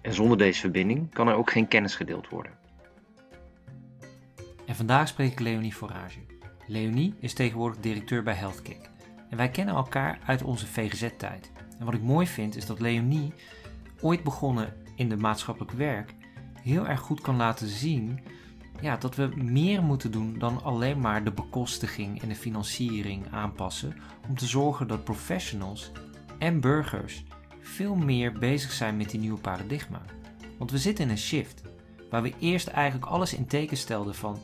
En zonder deze verbinding kan er ook geen kennis gedeeld worden. En vandaag spreek ik Leonie Forage. Leonie is tegenwoordig directeur bij HealthKick. En wij kennen elkaar uit onze VGZ-tijd. En wat ik mooi vind is dat Leonie, ooit begonnen in de maatschappelijk werk, heel erg goed kan laten zien ja, dat we meer moeten doen dan alleen maar de bekostiging en de financiering aanpassen om te zorgen dat professionals en burgers veel meer bezig zijn met die nieuwe paradigma. Want we zitten in een shift waar we eerst eigenlijk alles in teken stelden van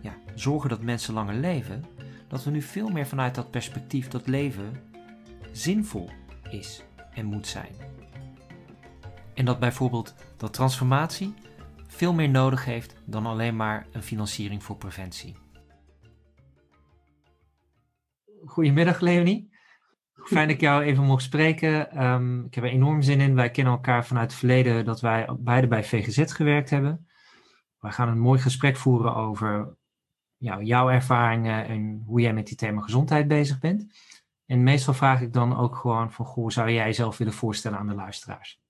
ja, zorgen dat mensen langer leven, dat we nu veel meer vanuit dat perspectief dat leven zinvol is en moet zijn. En dat bijvoorbeeld dat transformatie veel meer nodig heeft dan alleen maar een financiering voor preventie. Goedemiddag Leonie. Fijn dat ik jou even mocht spreken. Ehm, ik heb er enorm zin in. Wij kennen elkaar vanuit het verleden dat wij beide bij VGZ gewerkt hebben. We gaan een mooi gesprek voeren over jouw ervaringen en hoe jij met die thema gezondheid bezig bent. En meestal vraag ik dan ook gewoon van, goh, zou jij jezelf willen voorstellen aan de luisteraars?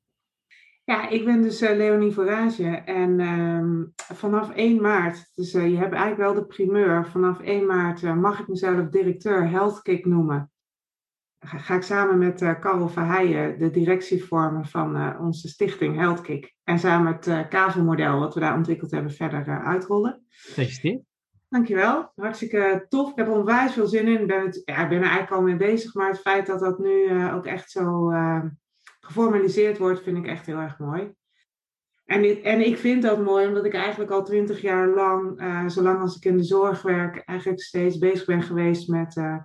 Ja, ik ben dus uh, Leonie Vorage en ehm, vanaf 1 maart, dus uh, je hebt eigenlijk wel de primeur, vanaf 1 maart uh, mag ik mezelf directeur HealthKick noemen. Ga, ga ik samen met uh, Karel Verheijen de directie vormen van onze stichting HealthKick en samen het KAVO-model wat we daar ontwikkeld hebben verder uitrollen. Gefeliciteerd. Dankjewel, hartstikke tof. Ik heb er onwijs veel zin in. Ik ben, het, ja, ik ben er eigenlijk al mee bezig, maar het feit dat dat nu ook echt zo geformaliseerd wordt, vind ik echt heel erg mooi. En, en ik vind dat mooi omdat ik eigenlijk al twintig jaar lang, uh, zolang als ik in de zorg werk, eigenlijk steeds bezig ben geweest met uh,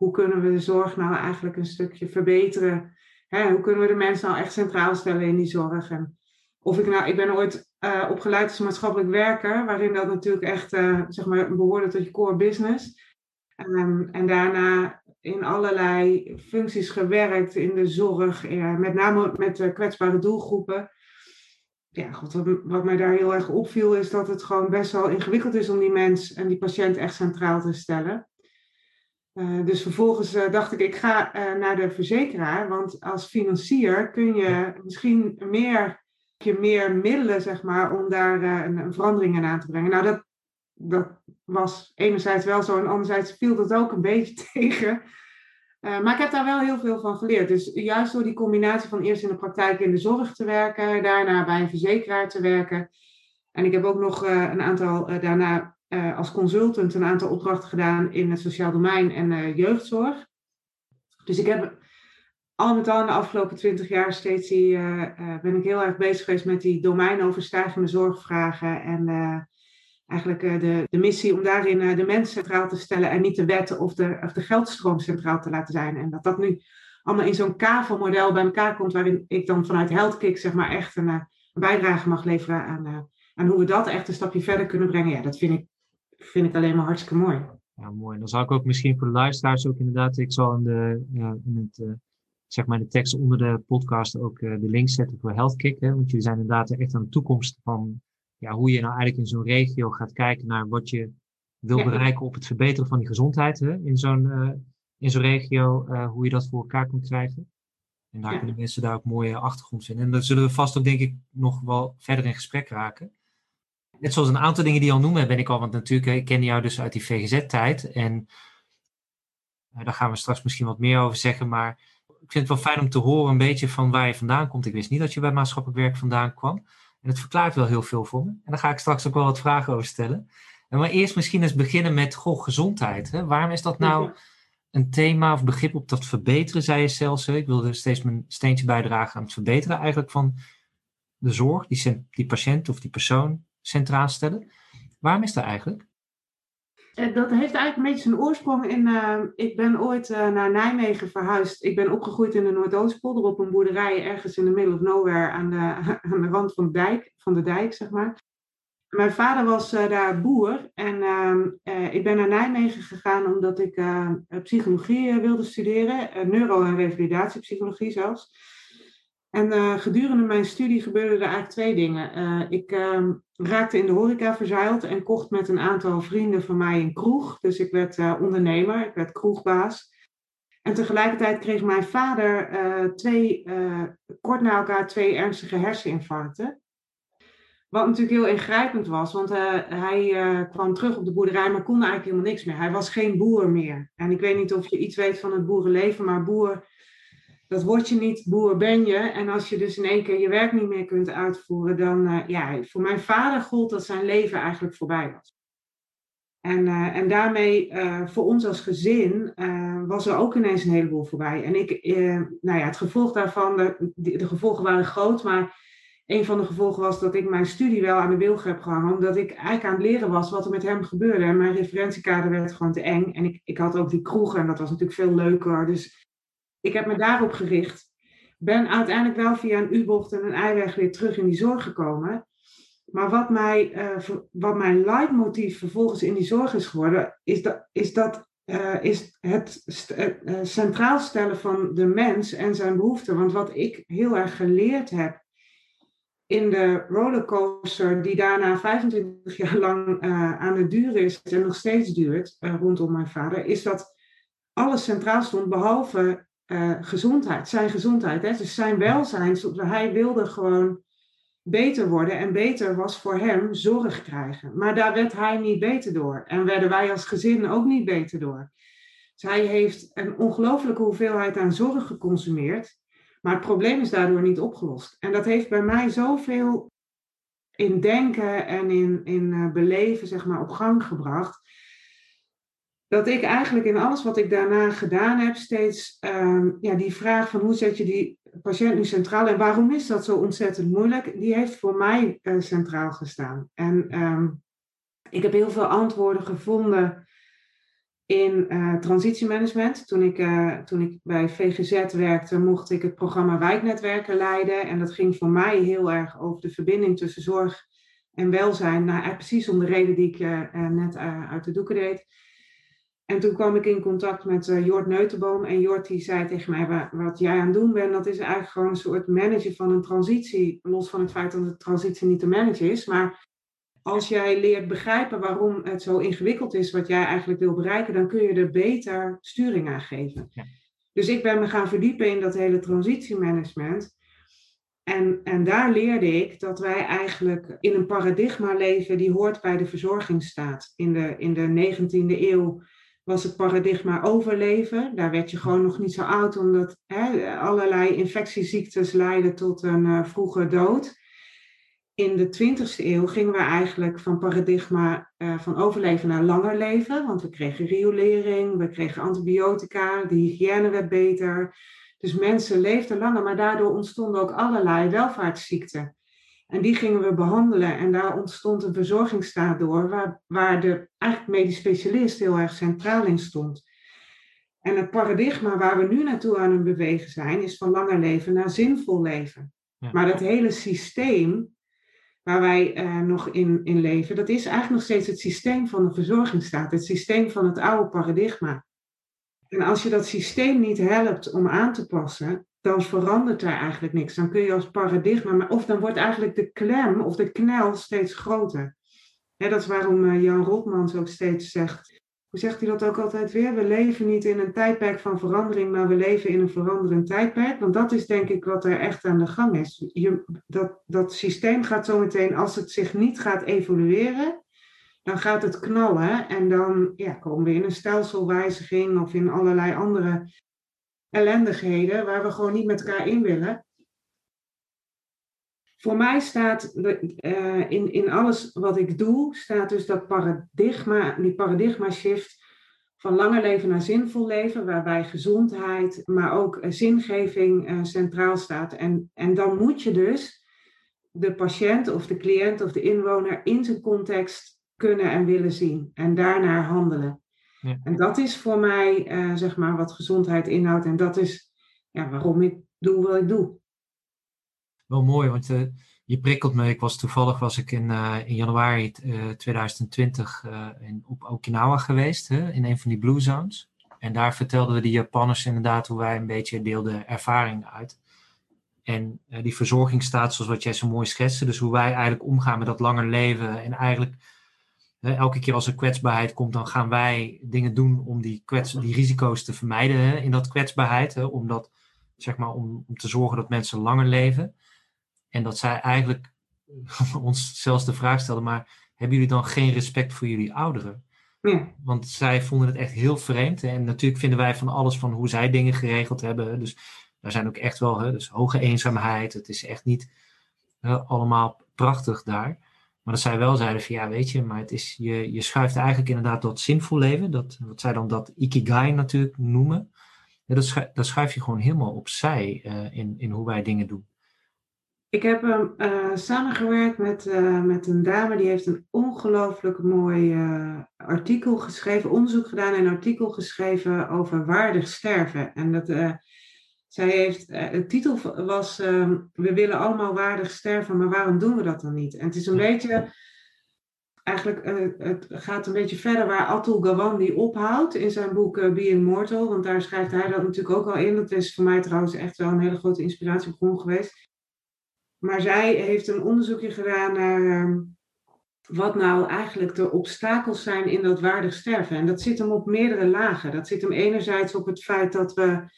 hoe kunnen we de zorg nou eigenlijk een stukje verbeteren. Hè, hoe kunnen we de mensen nou echt centraal stellen in die zorg. En of ik nou, ik ben ooit uh, opgeleid als maatschappelijk werker, waarin dat natuurlijk echt zeg maar behoorde tot je core business. Um, en daarna in allerlei functies gewerkt in de zorg, ja, met name met kwetsbare doelgroepen. Ja, wat, wat, mij daar heel erg opviel is dat het gewoon best wel ingewikkeld is om die mens en die patiënt echt centraal te stellen. Uh, dus vervolgens uh, dacht ik, ik ga uh, naar de verzekeraar, want als financier kun je misschien meer, je meer middelen, zeg maar, om daar een, een verandering in aan te brengen. Nou, dat, dat was enerzijds wel zo en anderzijds viel dat ook een beetje tegen. Maar ik heb daar wel heel veel van geleerd. Dus juist door die combinatie van eerst in de praktijk in de zorg te werken, daarna bij een verzekeraar te werken. En ik heb ook nog een aantal daarna als consultant een aantal opdrachten gedaan in het sociaal domein en jeugdzorg. Dus ik heb al met al in de afgelopen twintig jaar steeds die, ben ik heel erg bezig geweest met die domeinoverstijgende zorgvragen en eigenlijk eh, de, de missie om daarin eh, de mens centraal te stellen en niet de wetten of de, of de geldstroom centraal te laten zijn. En dat dat nu allemaal in zo'n kavelmodel bij elkaar komt, waarin ik dan vanuit HealthKick zeg maar echt een, eh, een bijdrage mag leveren aan, aan hoe we dat echt een stapje verder kunnen brengen. Ja, dat vind ik, vind ik alleen maar hartstikke mooi. Ja, mooi. Dan zal ik ook misschien voor de luisteraars ook inderdaad, ik zal in de, in het, zeg maar de tekst onder de podcast ook de link zetten voor HealthKick. Hè, want jullie zijn inderdaad echt aan de toekomst van ja, hoe je nou eigenlijk in zo'n regio gaat kijken naar wat je wil bereiken op het verbeteren van die gezondheid hè, in zo'n uh, in zo'n regio, uh, hoe je dat voor elkaar kunt krijgen. En daar ja. kunnen mensen daar ook mooie achtergrond vinden. En daar zullen we vast ook, denk ik, nog wel verder in gesprek raken. Net zoals een aantal dingen die je al noemen, ben ik al, want natuurlijk, ik ken jou dus uit die VGZ-tijd. En uh, daar gaan we straks misschien wat meer over zeggen. Maar ik vind het wel fijn om te horen een beetje van waar je vandaan komt. Ik wist niet dat je bij maatschappelijk werk vandaan kwam. En het verklaart wel heel veel voor me. En daar ga ik straks ook wel wat vragen over stellen. Maar eerst misschien eens beginnen met goh, gezondheid. Hè? Waarom is dat nou een thema of begrip op dat verbeteren, zei je zelfs. Ik wilde steeds mijn steentje bijdragen aan het verbeteren eigenlijk van de zorg, die, die patiënt of die persoon centraal stellen. Waarom is dat eigenlijk? Eh, dat heeft eigenlijk een beetje zijn oorsprong in. Uh, ik ben ooit uh, naar Nijmegen verhuisd. Ik ben opgegroeid in de Noordoostpolder op een boerderij ergens in de middle of nowhere aan de, aan de rand van de dijk, van de dijk, zeg maar. Mijn vader was daar boer en ehm, ik ben naar Nijmegen gegaan omdat ik psychologie wilde studeren, neuro- en revalidatiepsychologie zelfs. En uh, gedurende mijn studie gebeurden er eigenlijk twee dingen. Uh, ik uh, raakte in de horeca verzeild en kocht met een aantal vrienden van mij een kroeg. Dus ik werd eh, ondernemer, ik werd kroegbaas. En tegelijkertijd kreeg mijn vader twee, kort na elkaar twee ernstige herseninfarcten. Wat natuurlijk heel ingrijpend was, want hij kwam terug op de boerderij, maar kon eigenlijk helemaal niks meer. Hij was geen boer meer. En ik weet niet of je iets weet van het boerenleven, maar boer dat word je niet, boer ben je. En als je dus in één keer je werk niet meer kunt uitvoeren, dan, uh, ja, voor mijn vader gold dat zijn leven eigenlijk voorbij was. En, uh, en daarmee, uh, voor ons als gezin, was er ook ineens een heleboel voorbij. En ik, nou ja, het gevolg daarvan, de, de, gevolgen waren groot, maar een van de gevolgen was dat ik mijn studie wel aan de wilg heb gehangen, omdat ik eigenlijk aan het leren was wat er met hem gebeurde. En mijn referentiekader werd gewoon te eng. En ik, ik had ook die kroegen en dat was natuurlijk veel leuker. Dus ik heb me daarop gericht. Ben uiteindelijk wel via een U-bocht en een eiweg weer terug in die zorg gekomen. Maar wat, mij, uh, wat mijn leidmotief vervolgens in die zorg is geworden, is dat, is dat uh, is het uh, centraal stellen van de mens en zijn behoeften. Want wat ik heel erg geleerd heb in de rollercoaster, die daarna 25 jaar lang aan het duren is en nog steeds duurt rondom mijn vader, is dat alles centraal stond behalve uh, gezondheid, zijn gezondheid. Hè? Dus zijn welzijn, hij wilde gewoon beter worden en beter was voor hem zorg krijgen. Maar daar werd hij niet beter door en werden wij als gezin ook niet beter door. Dus hij heeft een ongelooflijke hoeveelheid aan zorg geconsumeerd, maar het probleem is daardoor niet opgelost. En dat heeft bij mij zoveel in denken en in, in uh, beleven zeg maar, op gang gebracht dat ik eigenlijk in alles wat ik daarna gedaan heb, steeds um, ja, die vraag van hoe zet je die patiënt nu centraal en waarom is dat zo ontzettend moeilijk, die heeft voor mij uh, centraal gestaan. En um, ik heb heel veel antwoorden gevonden in uh, transitiemanagement. Toen ik, uh, toen ik bij VGZ werkte, mocht ik het programma Wijknetwerken leiden. En dat ging voor mij heel erg over de verbinding tussen zorg en welzijn. Nou, precies om de reden die ik net uit de doeken deed. En toen kwam ik in contact met uh, Jort Neutenboom. En Jort die zei tegen mij, wat jij aan het doen bent, dat is eigenlijk gewoon een soort managen van een transitie. Los van het feit dat de transitie niet te managen is. Maar als jij leert begrijpen waarom het zo ingewikkeld is wat jij eigenlijk wil bereiken, dan kun je er beter sturing aan geven. Ja. Dus ik ben me gaan verdiepen in dat hele transitiemanagement. En, en daar leerde ik dat wij eigenlijk in een paradigma leven die hoort bij de verzorgingsstaat. In de, in de 19e eeuw was het paradigma overleven. Daar werd je gewoon nog niet zo oud, omdat hè, allerlei infectieziektes leiden tot een uh, vroege dood. In de 20e eeuw gingen we eigenlijk van paradigma uh, van overleven naar langer leven, want we kregen riolering, we kregen antibiotica, de hygiëne werd beter. Dus mensen leefden langer, maar daardoor ontstonden ook allerlei welvaartsziekten. En die gingen we behandelen en daar ontstond een verzorgingsstaat door, waar, waar de eigenlijk medisch specialist heel erg centraal in stond. En het paradigma waar we nu naartoe aan het bewegen zijn, is van langer leven naar zinvol leven. Maar dat hele systeem waar wij uh, nog in, in leven, dat is eigenlijk nog steeds het systeem van de verzorgingsstaat, het systeem van het oude paradigma. En als je dat systeem niet helpt om aan te passen, dan verandert er eigenlijk niks. Dan kun je als paradigma, of dan wordt eigenlijk de klem of de knel steeds groter. dat is waarom uh, Jan Rotmans ook steeds zegt, hoe zegt hij dat ook altijd weer? We leven niet in een tijdperk van verandering, maar we leven in een veranderend tijdperk. Want dat is denk ik wat er echt aan de gang is. Je, dat, dat systeem gaat zometeen, als het zich niet gaat evolueren, dan gaat het knallen. En dan ja, komen we in een stelselwijziging of in allerlei andere ellendigheden waar we gewoon niet met elkaar in willen. Voor mij staat uh, in, in alles wat ik doe, staat dus dat paradigma, die paradigma shift van langer leven naar zinvol leven, waarbij gezondheid, maar ook zingeving uh, centraal staat. En, en dan moet je dus de patiënt of de cliënt of de inwoner in zijn context kunnen en willen zien en daarnaar handelen. Ja. En dat is voor mij, uh, zeg maar, wat gezondheid inhoudt. En dat is ja, waarom ik doe wat ik doe. Wel mooi, want uh, je prikkelt me. Ik was toevallig was ik in, uh, in januari 2020 in, op Okinawa geweest, hè, in een van die Blue Zones. En daar vertelden we de Japanners inderdaad hoe wij een beetje deelden ervaring uit. En die verzorging staat zoals wat jij zo mooi schetste. Dus hoe wij eigenlijk omgaan met dat langer leven. En eigenlijk elke keer als er kwetsbaarheid komt, dan gaan wij dingen doen om die, kwets, die risico's te vermijden in dat kwetsbaarheid. Hè, om, dat, zeg maar, om, om te zorgen dat mensen langer leven. En dat zij eigenlijk ons zelfs de vraag stelden, maar hebben jullie dan geen respect voor jullie ouderen? Ja. Want zij vonden het echt heel vreemd. En natuurlijk vinden wij van alles van hoe zij dingen geregeld hebben. Dus daar zijn ook echt wel hè, dus hoge eenzaamheid. Het is echt niet allemaal prachtig daar. Maar dat zij wel zeiden van ja, weet je, maar het is, je, je schuift eigenlijk inderdaad dat zinvol leven, dat, wat zij dan dat ikigai natuurlijk noemen. Ja, dat, schuif, dat schuif je gewoon helemaal opzij uh, in, in hoe wij dingen doen. Ik heb uh, samengewerkt met, uh, met een dame die heeft een ongelooflijk mooi artikel geschreven, onderzoek gedaan en artikel geschreven over waardig sterven. En dat zij heeft, uh, de titel was uh, We willen allemaal waardig sterven, maar waarom doen we dat dan niet? En het is een beetje, eigenlijk, uh, het gaat een beetje verder waar Atul Gawande ophoudt in zijn boek uh, Being Mortal, want daar schrijft hij dat natuurlijk ook al in. Dat is voor mij trouwens echt wel een hele grote inspiratiebron geweest. Maar zij heeft een onderzoekje gedaan naar ehm, wat nou eigenlijk de obstakels zijn in dat waardig sterven. En dat zit hem op meerdere lagen. Dat zit hem enerzijds op het feit dat we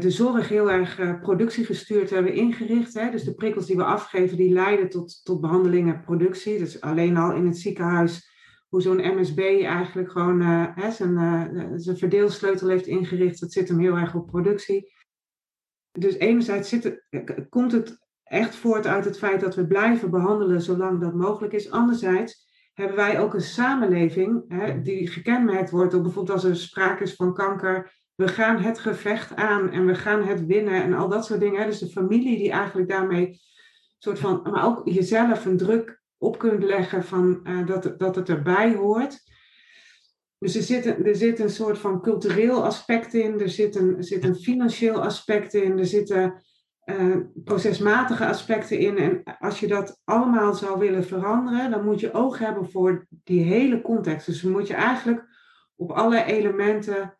de zorg heel erg uh, productiegestuurd hebben ingericht. Hè? Dus de prikkels die we afgeven, die leiden tot, tot behandeling en productie. Dus alleen al in het ziekenhuis, hoe zo'n MSB eigenlijk gewoon uh, hè, zijn, zijn verdeelsleutel heeft ingericht, dat zit hem heel erg op productie. Dus enerzijds zit het, komt het echt voort uit het feit dat we blijven behandelen zolang dat mogelijk is. Anderzijds hebben wij ook een samenleving hè, die gekenmerkt wordt door bijvoorbeeld als er sprake is van kanker we gaan het gevecht aan en we gaan het winnen en al dat soort dingen. Dus de familie die eigenlijk daarmee soort van, maar ook jezelf een druk op kunt leggen van uh, dat, dat het erbij hoort. Dus er zit, een, er zit een soort van cultureel aspect in, er zit een, zit een financieel aspect in, er zitten uh, procesmatige aspecten in. En als je dat allemaal zou willen veranderen, dan moet je oog hebben voor die hele context. Dus dan moet je eigenlijk op alle elementen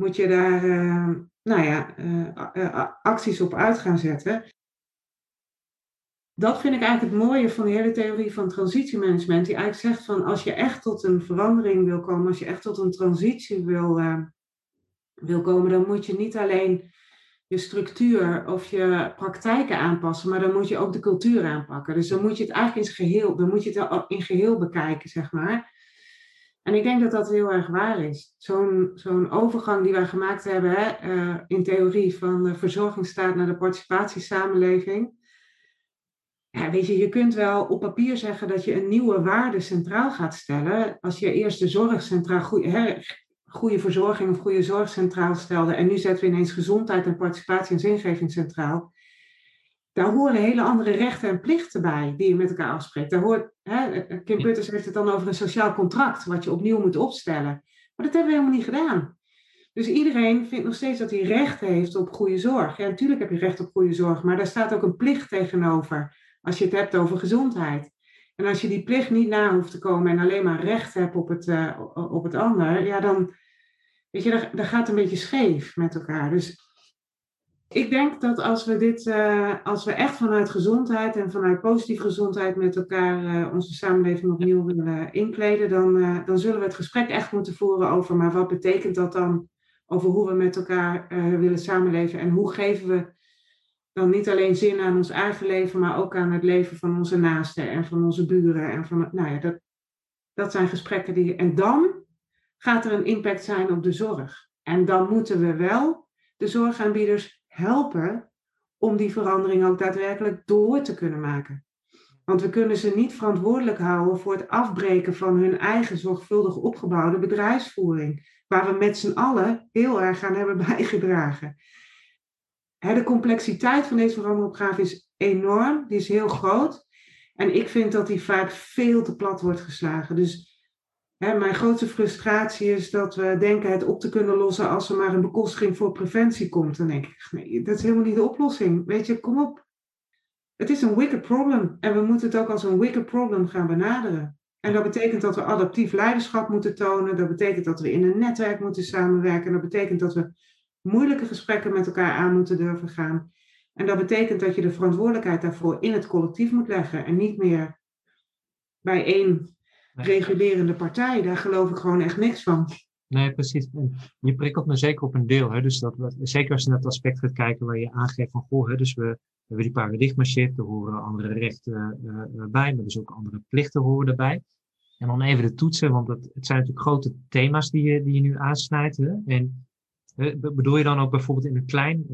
moet je daar uh, nou ja, uh, acties op uit gaan zetten. Dat vind ik eigenlijk het mooie van de hele theorie van transitiemanagement. Die eigenlijk zegt van als je echt tot een verandering wil komen, als je echt tot een transitie wil, wil komen, dan moet je niet alleen je structuur of je praktijken aanpassen, maar dan moet je ook de cultuur aanpakken. Dus dan moet je het eigenlijk in geheel, dan moet je het in geheel bekijken, zeg maar. En ik denk dat dat heel erg waar is. Zo'n overgang die wij gemaakt hebben hè, uh, in theorie van de verzorgingsstaat naar de participatiesamenleving. Ja, weet je, je kunt wel op papier zeggen dat je een nieuwe waarde centraal gaat stellen. Als je eerst de zorg centraal, goede, goede verzorging of goede zorg centraal stelde. En nu zetten we ineens gezondheid en participatie en zingeving centraal daar horen hele andere rechten en plichten bij die je met elkaar afspreekt. Daar hoort, hè, Kim Putters heeft het dan over een sociaal contract, wat je opnieuw moet opstellen. Maar dat hebben we helemaal niet gedaan. Dus iedereen vindt nog steeds dat hij recht heeft op goede zorg. Ja, natuurlijk heb je recht op goede zorg, maar daar staat ook een plicht tegenover als je het hebt over gezondheid. En als je die plicht niet na hoeft te komen en alleen maar recht hebt op het, uh, op het ander, ja, dan, weet je, dat, dat gaat een beetje scheef met elkaar. Dus ik denk dat als we dit, uh, als we echt vanuit gezondheid en vanuit positieve gezondheid met elkaar uh, onze samenleving opnieuw willen inkleden, dan, uh, dan zullen we het gesprek echt moeten voeren over, maar wat betekent dat dan over hoe we met elkaar willen samenleven en hoe geven we dan niet alleen zin aan ons eigen leven, maar ook aan het leven van onze naasten en van onze buren. En van, nou ja, dat, dat zijn gesprekken die. En dan gaat er een impact zijn op de zorg. En dan moeten we wel de zorgaanbieders helpen om die verandering ook daadwerkelijk door te kunnen maken. Want we kunnen ze niet verantwoordelijk houden voor het afbreken van hun eigen zorgvuldig opgebouwde bedrijfsvoering, waar we met z'n allen heel erg aan hebben bijgedragen. de complexiteit van deze veranderopgave is enorm, die is heel groot. En ik vind dat die vaak veel te plat wordt geslagen. Dus mijn grootste frustratie is dat we denken het op te kunnen lossen als er maar een bekostiging voor preventie komt. Dan denk ik, nee, dat is helemaal niet de oplossing. Weet je, kom op. Het is een wicked problem en we moeten het ook als een wicked problem gaan benaderen. En dat betekent dat we adaptief leiderschap moeten tonen. Dat betekent dat we in een netwerk moeten samenwerken. Dat betekent dat we moeilijke gesprekken met elkaar aan moeten durven gaan. En dat betekent dat je de verantwoordelijkheid daarvoor in het collectief moet leggen en niet meer bij één regulerende partij. Daar geloof ik gewoon echt niks van. Nee, precies. En je prikkelt me zeker op een deel. Hè? Dus dat, zeker als je naar het aspect gaat kijken waar je aangeeft van, goh, hè, dus we, we hebben die paradigma shift, er horen andere rechten uh, bij, maar dus ook andere plichten horen erbij. En dan even de toetsen, want het, het zijn natuurlijk grote thema's die je, die je nu aansnijdt. Hè? En bedoel je dan ook bijvoorbeeld in het klein?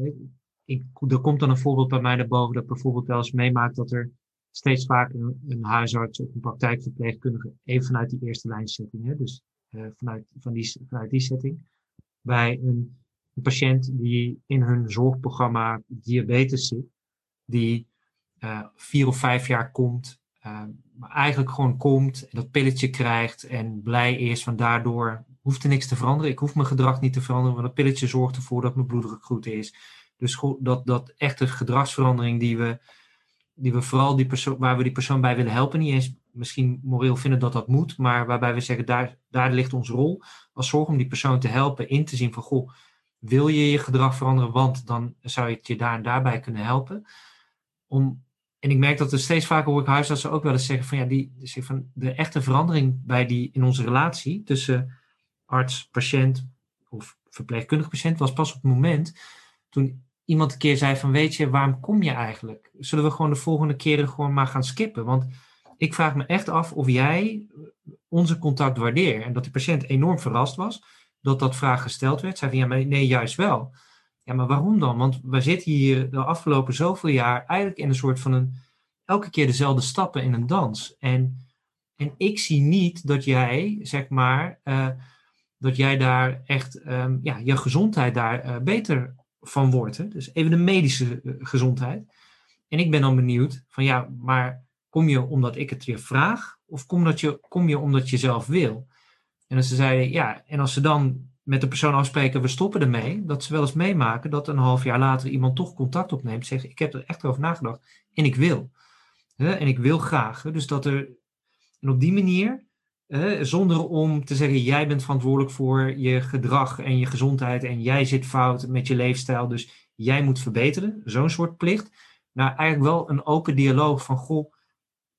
Ik, er komt dan een voorbeeld bij mij naar boven dat bijvoorbeeld wel eens meemaakt dat er steeds vaker een, een huisarts of een praktijkverpleegkundige even vanuit die eerste lijnsetting, hè, dus uh, vanuit, van die, vanuit die setting, bij een, een, patiënt die in hun zorgprogramma diabetes zit, die uh, vier of vijf jaar komt, uh, maar eigenlijk gewoon komt dat pilletje krijgt en blij is van daardoor hoeft er niks te veranderen. Ik hoef mijn gedrag niet te veranderen, want dat pilletje zorgt ervoor dat mijn bloeddruk goed is. Dus dat, dat echte gedragsverandering die we, die we vooral die persoon, waar we die persoon bij willen helpen, niet eens misschien moreel vinden dat dat moet, maar waarbij we zeggen, daar, daar ligt onze rol als zorg om die persoon te helpen in te zien van, goh, wil je je gedrag veranderen, want dan zou je het je daar en daarbij kunnen helpen. Om, en ik merk dat er steeds vaker hoor ik huisartsen ook wel eens zeggen van, ja, die, van de echte verandering bij die, in onze relatie tussen arts, patiënt of verpleegkundig patiënt was pas op het moment toen iemand een keer zei van weet je, waarom kom je eigenlijk? Zullen we gewoon de volgende keren gewoon maar gaan skippen? Want ik vraag me echt af of jij onze contact waardeert. En dat de patiënt enorm verrast was dat dat vraag gesteld werd. Zei van ja, maar nee, juist wel. Ja, maar waarom dan? Want we zitten hier de afgelopen zoveel jaar eigenlijk in een soort van een, elke keer dezelfde stappen in een dans. En, en ik zie niet dat jij, zeg maar, uh, dat jij daar echt um, ja, je gezondheid daar uh, beter van wordt. Hè? Dus even de medische uh, gezondheid. En ik ben dan benieuwd van ja, maar kom je omdat ik het je vraag? Of kom, dat je, kom je omdat je zelf wil? En als ze zeiden ja, en als ze dan met de persoon afspreken, we stoppen ermee, dat ze wel eens meemaken dat een half jaar later iemand toch contact opneemt, zegt ik heb er echt over nagedacht en ik wil. Hè? En ik wil graag. Dus dat er, en op die manier zonder om te zeggen, jij bent verantwoordelijk voor je gedrag en je gezondheid en jij zit fout met je leefstijl, dus jij moet verbeteren. Zo'n soort plicht. Nou, eigenlijk wel een open dialoog van, goh,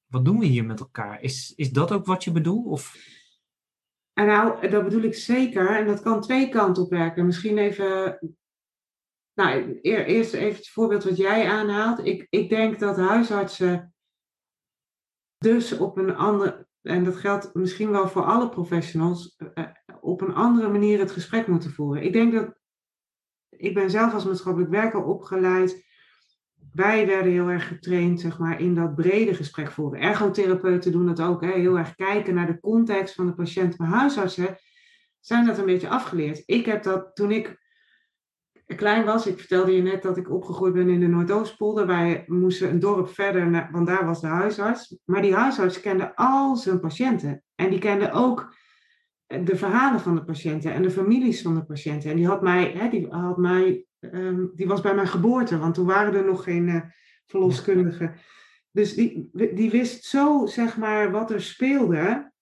wat doen we hier met elkaar? Is, is dat ook wat je bedoelt? Of... En nou, dat bedoel ik zeker. En dat kan twee kanten op werken. Misschien even, nou, eerst even het voorbeeld wat jij aanhaalt. Ik, ik denk dat huisartsen dus op een andere, en dat geldt misschien wel voor alle professionals, eh, eh, op een andere manier het gesprek moeten voeren. Ik denk dat, ik ben zelf als maatschappelijk werker opgeleid. Wij werden heel erg getraind zeg maar, in dat brede gesprek voeren. Ergotherapeuten doen dat ook. Hè? Heel erg kijken naar de context van de patiënt. Maar huisartsen zijn dat een beetje afgeleerd. Ik heb dat toen ik klein was, ik vertelde je net dat ik opgegroeid ben in de Noordoostpolder. Wij moesten een dorp verder, want daar was de huisarts. Maar die huisarts kende al zijn patiënten. En die kende ook de verhalen van de patiënten en de families van de patiënten. En die had mij, hè, die, had mij um, die was bij mijn geboorte, want toen waren er nog geen uh, verloskundigen. Dus die, die wist zo, zeg maar, wat er speelde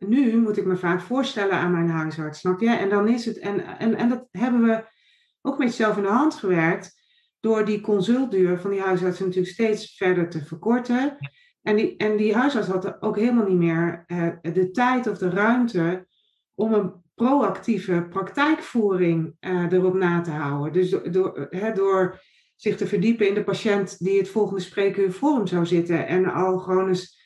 nu moet ik me vaak voorstellen aan mijn huisarts, snap je? En dan is het, en, en, en dat hebben we ook met jezelf in de hand gewerkt, door die consultduur van die huisarts natuurlijk steeds verder te verkorten. En die, en die huisarts had ook helemaal niet meer uh, de tijd of de ruimte om een proactieve praktijkvoering uh, erop na te houden. Dus door, door, uh, door zich te verdiepen in de patiënt die het volgende spreekuur voor hem zou zitten en al gewoon eens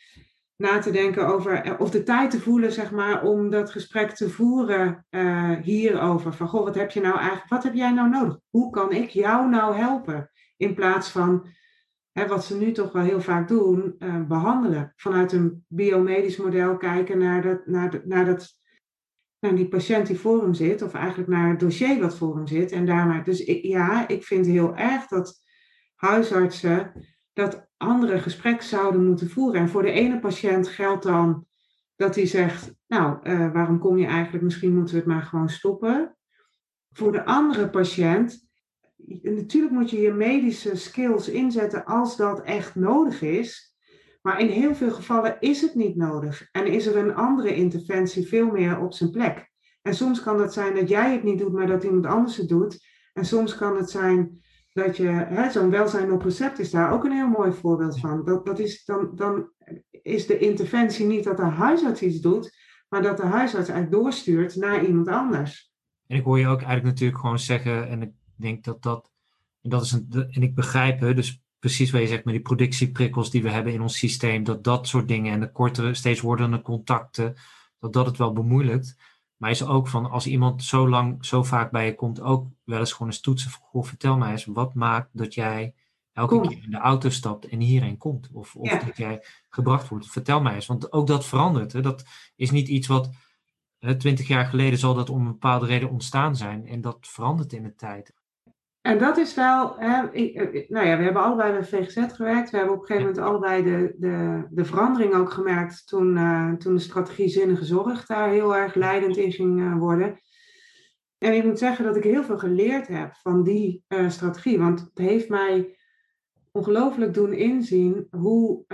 na te denken over, eh, of de tijd te voelen, zeg maar, om dat gesprek te voeren uh, hierover. Van, goh, wat heb je nou eigenlijk, wat heb jij nou nodig? Hoe kan ik jou nou helpen? In plaats van, hè, wat ze nu toch wel heel vaak doen, uh, behandelen. Vanuit een biomedisch model kijken naar, dat, naar, naar, dat, naar die patiënt die voor hem zit, of eigenlijk naar het dossier wat voor hem zit. En daarmee, dus ik, ja, ik vind heel erg dat huisartsen dat andere gesprek zouden moeten voeren. En voor de ene patiënt geldt dan dat hij zegt, nou, uh, waarom kom je eigenlijk, misschien moeten we het maar gewoon stoppen. Voor de andere patiënt, natuurlijk moet je je medische skills inzetten als dat echt nodig is. Maar in heel veel gevallen is het niet nodig en is er een andere interventie veel meer op zijn plek. En soms kan het zijn dat jij het niet doet, maar dat iemand anders het doet. En soms kan het zijn dat je, zo'n welzijn op recept is daar ook een heel mooi voorbeeld van. Dat, dat is, dan, dan is de interventie niet dat de huisarts iets doet, maar dat de huisarts eigenlijk doorstuurt naar iemand anders. En ik hoor je ook eigenlijk natuurlijk gewoon zeggen, en ik denk dat dat, en dat is een, en ik begrijp, hè, dus precies wat je zegt met die productieprikkels die we hebben in ons systeem, dat dat soort dingen en de kortere, steeds wordende contacten, dat dat het wel bemoeilijkt. Maar is ook van als iemand zo lang, zo vaak bij je komt, ook wel eens gewoon eens toetsen. Goh, vertel mij eens, wat maakt dat jij elke keer in de auto stapt en hierheen komt? Of, of dat jij gebracht wordt. Vertel mij eens, want ook dat verandert. Hè? Dat is niet iets wat twintig jaar geleden zal dat om een bepaalde reden ontstaan zijn. En dat verandert in de tijd. En dat is wel, hè, ik, eh, nou ja, we hebben allebei bij VGZ gewerkt. We hebben op een gegeven moment allebei de, de, de verandering ook gemerkt toen, uh, toen de strategie zinnige zorg daar heel erg leidend in ging uh, worden. En ik moet zeggen dat ik heel veel geleerd heb van die uh, strategie. Want het heeft mij ongelooflijk doen inzien hoe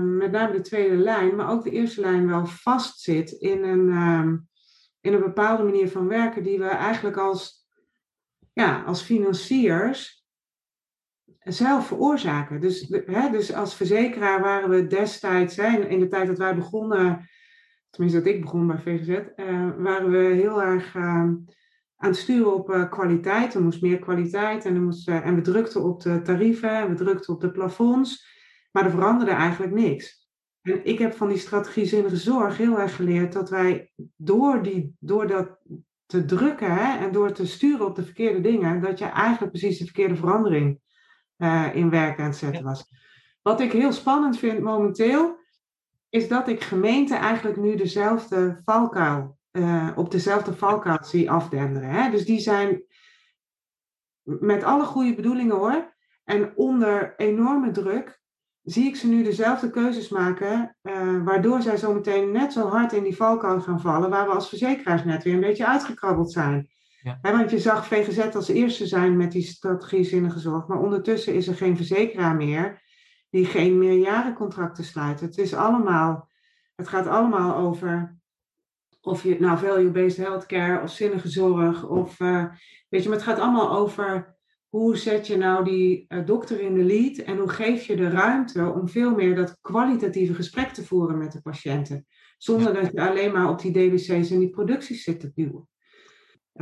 met name de tweede lijn, maar ook de eerste lijn wel vastzit in een, in een bepaalde manier van werken die we eigenlijk als ja, als financiers zelf veroorzaken. Dus, hè, dus als verzekeraar waren we destijds, hè, in de tijd dat wij begonnen, tenminste dat ik begon bij VGZ, uh, waren we heel erg uh, aan het sturen op uh, kwaliteit. Er moest meer kwaliteit en, er moest, en we drukten op de tarieven, en we drukten op de plafonds, maar er veranderde eigenlijk niks. En ik heb van die strategie zinnige zorg heel erg geleerd dat wij door, die, door dat, te drukken en door te sturen op de verkeerde dingen, dat je eigenlijk precies de verkeerde verandering uh, in werk aan het zetten was. Wat ik heel spannend vind momenteel, is dat ik gemeenten eigenlijk nu dezelfde valkuil, uh, op dezelfde valkuil zie afdenderen. Hè. Dus die zijn met alle goede bedoelingen hoor, en onder enorme druk zie ik ze nu dezelfde keuzes maken, uh, waardoor zij zometeen net zo hard in die valkuil gaan vallen, waar we als verzekeraars net weer een beetje uitgekrabbeld zijn. Ja. want je zag VGZ als eerste zijn met die strategiezinnige zorg, maar ondertussen is er geen verzekeraar meer die geen meerjarencontracten sluit. Het is allemaal, het gaat allemaal over of je nou value-based healthcare of zinnige zorg of uh, weet je, maar het gaat allemaal over hoe zet je nou die uh, dokter in de lead en hoe geef je de ruimte om veel meer dat kwalitatieve gesprek te voeren met de patiënten. Zonder dat je alleen maar op die DBC's en die producties zit te duwen.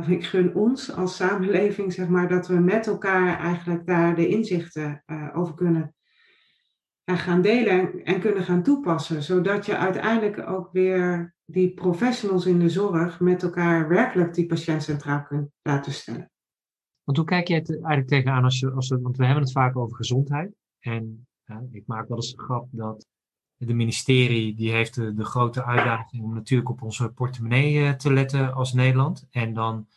Ik gun ons als samenleving, zeg maar, dat we met elkaar eigenlijk daar de inzichten uh, over kunnen uh, gaan delen en kunnen gaan toepassen. Zodat je uiteindelijk ook weer die professionals in de zorg met elkaar werkelijk die patiënt centraal kunt laten stellen. Want hoe kijk jij het eigenlijk tegenaan als je, als we, want we hebben het vaak over gezondheid. En ik maak wel eens een grap dat de ministerie, die heeft de, de grote uitdaging om natuurlijk op onze portemonnee eh, te letten als Nederland. En dan,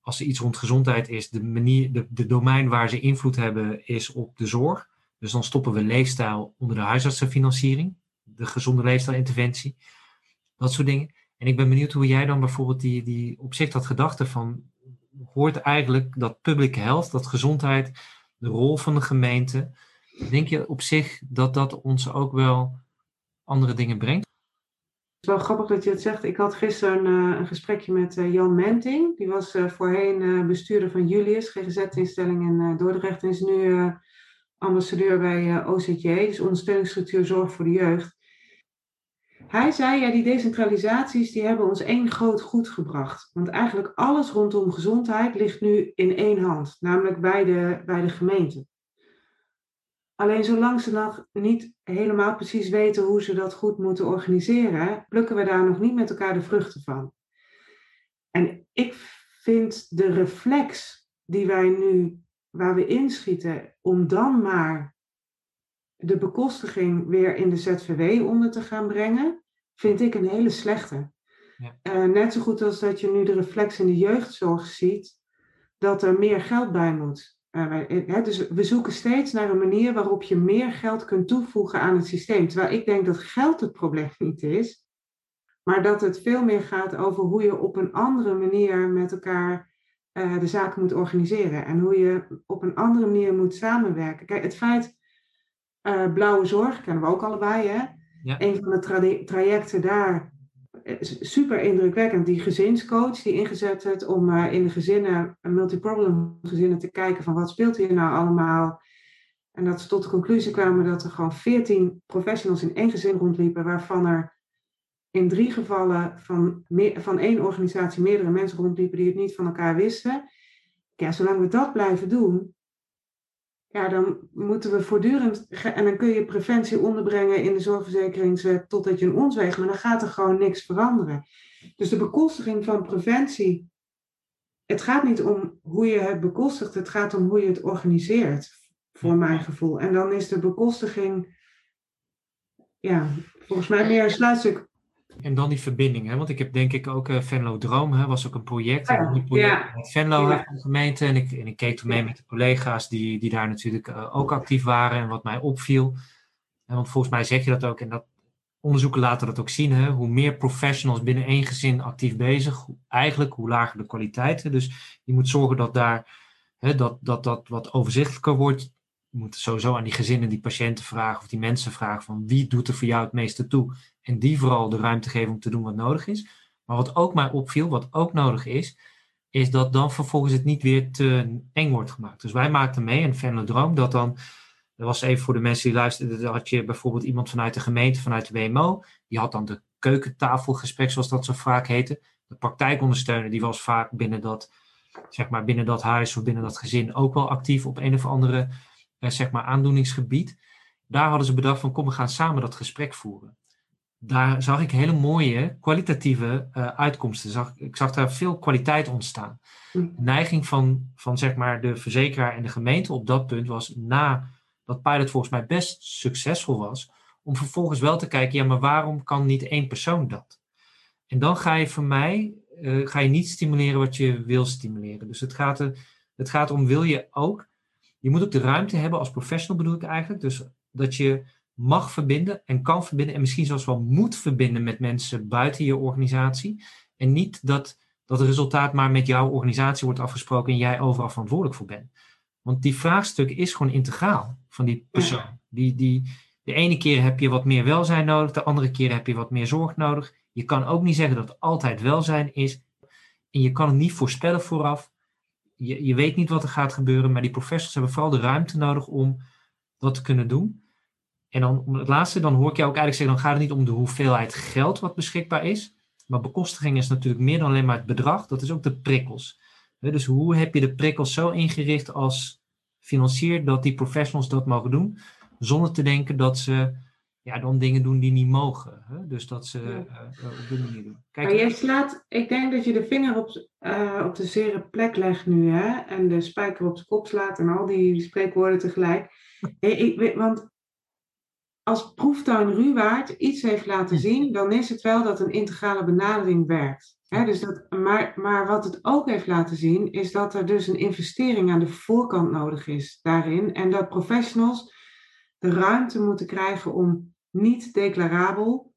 als er iets rond gezondheid is, de manier, de, de domein waar ze invloed hebben is op de zorg. Dus dan stoppen we leefstijl onder de huisartsenfinanciering, de gezonde leefstijlinterventie, dat soort dingen. En ik ben benieuwd hoe jij dan bijvoorbeeld die, die op zich dat gedachte van hoort eigenlijk dat public health, dat gezondheid, de rol van de gemeente. Denk je op zich dat dat ons ook wel andere dingen brengt? Het is wel grappig dat je het zegt. Ik had gisteren uh, een gesprekje met uh, Jan Menting. Die was uh, voorheen bestuurder van Julius, GGZ-instelling in Dordrecht. En is nu ambassadeur bij OZJ, dus ondersteuningsstructuur zorg voor de jeugd. Hij zei, ja, die decentralisaties die hebben ons één groot goed gebracht. Want eigenlijk alles rondom gezondheid ligt nu in één hand, namelijk bij de, bij de gemeente. Alleen zolang ze nog niet helemaal precies weten hoe ze dat goed moeten organiseren, plukken we daar nog niet met elkaar de vruchten van. En ik vind de reflex die wij nu, waar we inschieten, om dan maar de bekostiging weer in de ZVW onder te gaan brengen, vind ik een hele slechte. Ja. Uh, net zo goed als dat je nu de reflex in de jeugdzorg ziet, dat er meer geld bij moet. Uh, dus we zoeken steeds naar een manier waarop je meer geld kunt toevoegen aan het systeem. Terwijl ik denk dat geld het probleem niet is, maar dat het veel meer gaat over hoe je op een andere manier met elkaar uh, de zaken moet organiseren. En hoe je op een andere manier moet samenwerken. Kijk, het feit, uh, blauwe zorg kennen we ook allebei, hè? Ja. Een van de trajecten daar super indrukwekkend. Die gezinscoach die ingezet werd om uh, in de gezinnen, multiproblem gezinnen, te kijken van wat speelt hier nou allemaal. En dat ze tot de conclusie kwamen dat er gewoon 14 professionals in één gezin rondliepen, waarvan er in drie gevallen van, meer, van één organisatie meerdere mensen rondliepen die het niet van elkaar wisten. Ja, zolang we dat blijven doen, ja, dan moeten we voortdurend. En dan kun je preventie onderbrengen in de zorgverzekeringswet totdat je een ons weegt, maar dan gaat er gewoon niks veranderen. Dus de bekostiging van preventie. Het gaat niet om hoe je het bekostigt, het gaat om hoe je het organiseert, voor mijn gevoel. En dan is de bekostiging, ja, volgens mij meer een sluitstuk en dan die verbinding, hè? want ik heb denk ik ook uh, Venlo Droom, hè, was ook een project. Een project ja. met Venlo ja. de gemeente. En ik, en ik keek toen mee met de collega's die, die daar natuurlijk uh, ook actief waren. En wat mij opviel, en want volgens mij zeg je dat ook, en dat onderzoeken laten dat ook zien, hè? hoe meer professionals binnen één gezin actief bezig, eigenlijk hoe lager de kwaliteit. Dus je moet zorgen dat daar, hè, dat, dat dat wat overzichtelijker wordt. Je moet sowieso aan die gezinnen, die patiënten vragen of die mensen vragen van wie doet er voor jou het meeste toe en die vooral de ruimte geven om te doen wat nodig is. Maar wat ook mij opviel, wat ook nodig is, is dat dan vervolgens het niet weer te eng wordt gemaakt. Dus wij maakten mee, een Venlodroom, dat dan, dat was even voor de mensen die luisterden, dan had je bijvoorbeeld iemand vanuit de gemeente, vanuit de WMO, die had dan de keukentafelgesprek, zoals dat zo vaak heette. De praktijkondersteuner, die was vaak binnen dat, zeg maar, binnen dat huis of binnen dat gezin ook wel actief op een of andere, eh, zeg maar, aandoeningsgebied. Daar hadden ze bedacht van, kom, we gaan samen dat gesprek voeren daar zag ik hele mooie kwalitatieve uh, uitkomsten. Zag, ik zag daar veel kwaliteit ontstaan. Hm. De neiging van, van zeg maar de verzekeraar en de gemeente op dat punt was, na dat pilot volgens mij best succesvol was, om vervolgens wel te kijken, ja, maar waarom kan niet één persoon dat? En dan ga je voor mij, uh, ga je niet stimuleren wat je wil stimuleren. Dus het gaat, er, het gaat om, wil je ook, je moet ook de ruimte hebben als professional bedoel ik eigenlijk, dus dat je mag verbinden en kan verbinden en misschien zelfs wel moet verbinden met mensen buiten je organisatie. En niet dat dat het resultaat maar met jouw organisatie wordt afgesproken en jij overal verantwoordelijk voor bent. Want die vraagstuk is gewoon integraal van die persoon. Die, die, de ene keer heb je wat meer welzijn nodig, de andere keer heb je wat meer zorg nodig. Je kan ook niet zeggen dat het altijd welzijn is. En je kan het niet voorspellen vooraf. Je, je weet niet wat er gaat gebeuren, maar die professionals hebben vooral de ruimte nodig om dat te kunnen doen. En dan om het laatste, dan hoor ik jou ook eigenlijk zeggen, dan gaat het niet om de hoeveelheid geld wat beschikbaar is. Maar bekostiging is natuurlijk meer dan alleen maar het bedrag, dat is ook de prikkels. Dus hoe heb je de prikkels zo ingericht als financier dat die professionals dat mogen doen, zonder te denken dat ze ja, dan dingen doen die niet mogen. Dus dat ze op die manier doen. Kijk, maar jij slaat, ik denk dat je de vinger op, uh, op de zere plek legt nu, hè? En de spijker op de kop slaat en al die spreekwoorden tegelijk. ik, want als proeftuin Ruwaard iets heeft laten zien, dan is het wel dat een integrale benadering werkt. dus dat, maar, maar wat het ook heeft laten zien, is dat er dus een investering aan de voorkant nodig is daarin. En dat professionals de ruimte moeten krijgen om niet declarabel.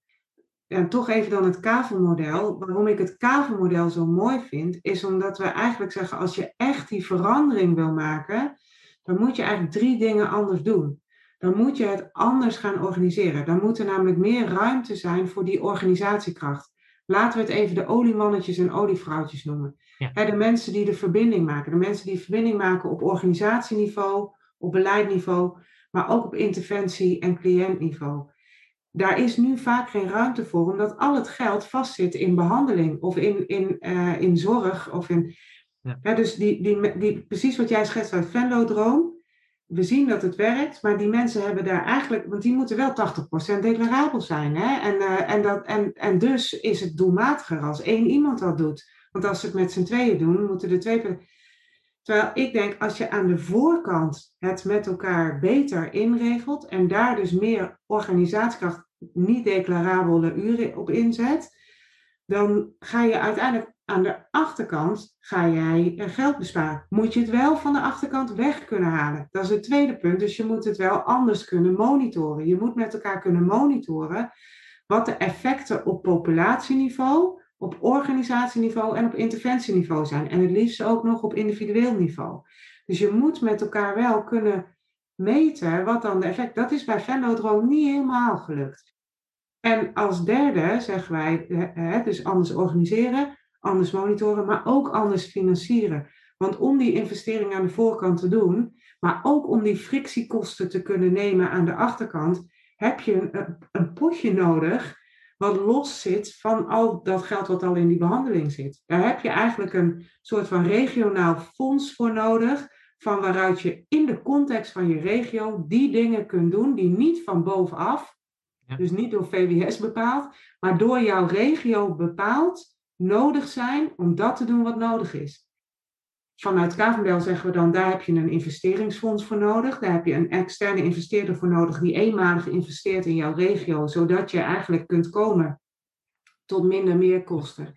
En toch even dan het kavelmodel. Waarom ik het kavelmodel zo mooi vind, is omdat we eigenlijk zeggen: als je echt die verandering wil maken, dan moet je eigenlijk drie dingen anders doen dan moet je het anders gaan organiseren. Dan moet er namelijk meer ruimte zijn voor die organisatiekracht. Laten we het even de oliemannetjes en olievrouwtjes noemen. de mensen die de verbinding maken. De mensen die verbinding maken op organisatieniveau, op beleidniveau, maar ook op interventie- en cliëntniveau. Daar is nu vaak geen ruimte voor, omdat al het geld vastzit in behandeling of in, in, uh, in zorg. Of in, ja. dus die, die, die, precies wat jij schetst uit Venlo-droom, we zien dat het werkt, maar die mensen hebben daar eigenlijk, want die moeten wel 80% declarabel zijn. Hè? En, uh, en, dat, en, en dus is het doelmatiger als één iemand dat doet. Want als ze het met z'n tweeën doen, moeten de twee. Terwijl ik denk, als je aan de voorkant het met elkaar beter inregelt en daar dus meer organisatiekracht, niet declarabele uren op inzet, dan ga je uiteindelijk aan de achterkant ga jij geld besparen. Moet je het wel van de achterkant weg kunnen halen. Dat is het tweede punt. Dus je moet het wel anders kunnen monitoren. Je moet met elkaar kunnen monitoren wat de effecten op populatieniveau, op organisatieniveau en op interventieniveau zijn. En het liefst ook nog op individueel niveau. Dus je moet met elkaar wel kunnen meten wat dan de effect. Dat is bij Venlodroom niet helemaal gelukt. En als derde zeggen wij, dus anders organiseren, anders monitoren, maar ook anders financieren. Want om die investering aan de voorkant te doen, maar ook om die frictiekosten te kunnen nemen aan de achterkant, heb je een, een potje nodig wat los zit van al dat geld wat al in die behandeling zit. Daar heb je eigenlijk een soort van regionaal fonds voor nodig, van waaruit je in de context van je regio die dingen kunt doen die niet van bovenaf, dus niet door VWS bepaald, maar door jouw regio bepaald nodig zijn om dat te doen wat nodig is. Vanuit Kavendel zeggen we dan, daar heb je een investeringsfonds voor nodig. Daar heb je een externe investeerder voor nodig die eenmalig investeert in jouw regio, zodat je eigenlijk kunt komen tot minder meerkosten.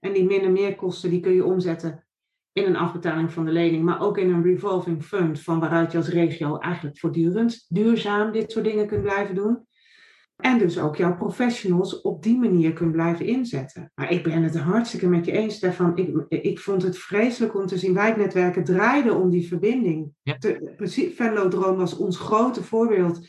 En die minder meerkosten die kun je omzetten in een afbetaling van de lening, maar ook in een revolving fund, van waaruit je als regio eigenlijk voortdurend duurzaam dit soort dingen kunt blijven doen. En dus ook jouw professionals op die manier kunt blijven inzetten. Maar ik ben het hartstikke met je eens, Stefan. Ik, ik vond het vreselijk om te zien. Wijknetwerken draaiden om die verbinding. Ja. Droom was ons grote voorbeeld.